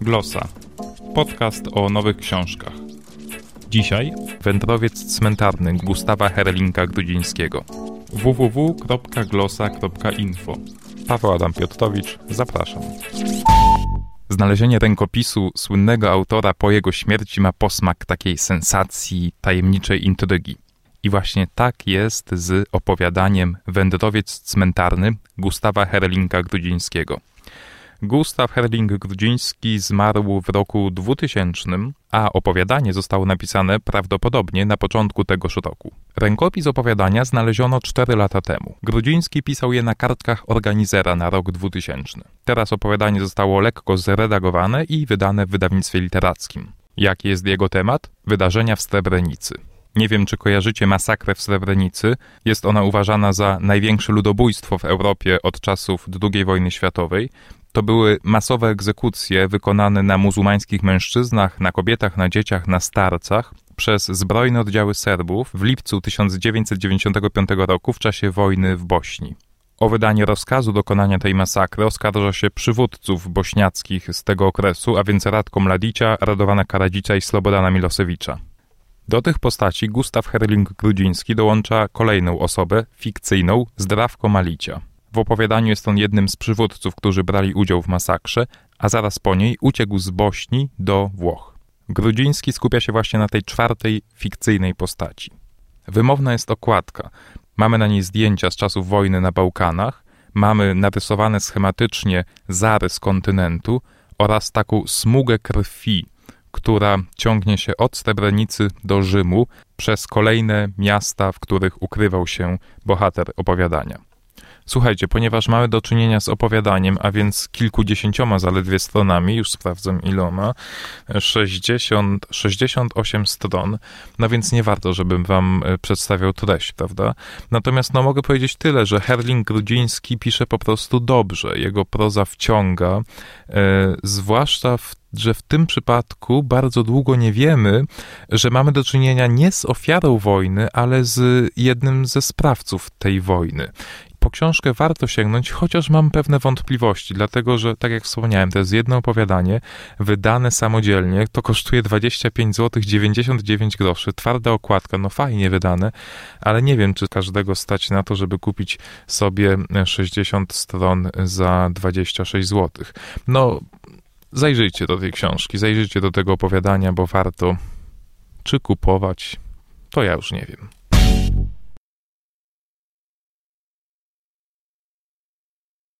Glosa. Podcast o nowych książkach. Dzisiaj Wędrowiec cmentarny Gustawa Herlinka Grudzińskiego. www.glosa.info Paweł Adam Piotrowicz, zapraszam. Znalezienie rękopisu słynnego autora po jego śmierci ma posmak takiej sensacji, tajemniczej intrygi. I właśnie tak jest z opowiadaniem Wędrowiec cmentarny Gustawa Herlinka Grudzińskiego. Gustaw Herling-Grudziński zmarł w roku 2000, a opowiadanie zostało napisane prawdopodobnie na początku tegoż roku. Rękopis opowiadania znaleziono 4 lata temu. Grudziński pisał je na kartkach organizera na rok 2000. Teraz opowiadanie zostało lekko zredagowane i wydane w wydawnictwie literackim. Jaki jest jego temat? Wydarzenia w Srebrenicy. Nie wiem, czy kojarzycie masakrę w Srebrenicy. Jest ona uważana za największe ludobójstwo w Europie od czasów II wojny światowej. To były masowe egzekucje wykonane na muzułmańskich mężczyznach, na kobietach, na dzieciach, na starcach przez zbrojne oddziały Serbów w lipcu 1995 roku w czasie wojny w Bośni. O wydanie rozkazu dokonania tej masakry oskarża się przywódców bośniackich z tego okresu, a więc Radko Mladicia, Radowana Karadzicia i Slobodana Milosewicza. Do tych postaci Gustaw Herling-Grudziński dołącza kolejną osobę, fikcyjną, Zdrawko Malicia. W opowiadaniu jest on jednym z przywódców, którzy brali udział w masakrze, a zaraz po niej uciekł z Bośni do Włoch. Grudziński skupia się właśnie na tej czwartej, fikcyjnej postaci. Wymowna jest okładka. Mamy na niej zdjęcia z czasów wojny na Bałkanach, mamy narysowane schematycznie zarys kontynentu oraz taką smugę krwi, która ciągnie się od Srebrenicy do Rzymu przez kolejne miasta, w których ukrywał się bohater opowiadania. Słuchajcie, ponieważ mamy do czynienia z opowiadaniem, a więc kilkudziesięcioma zaledwie stronami, już sprawdzam iloma, 60, 68 stron, no więc nie warto, żebym wam e, przedstawiał treść, prawda? Natomiast no mogę powiedzieć tyle, że Herling Grudziński pisze po prostu dobrze, jego proza wciąga, e, zwłaszcza w że w tym przypadku bardzo długo nie wiemy, że mamy do czynienia nie z ofiarą wojny, ale z jednym ze sprawców tej wojny po książkę warto sięgnąć, chociaż mam pewne wątpliwości, dlatego że, tak jak wspomniałem, to jest jedno opowiadanie wydane samodzielnie, to kosztuje 25 zł 99 groszy, twarda okładka, no fajnie wydane, ale nie wiem, czy każdego stać na to, żeby kupić sobie 60 stron za 26 zł. No, zajrzyjcie do tej książki, zajrzyjcie do tego opowiadania, bo warto czy kupować, to ja już nie wiem.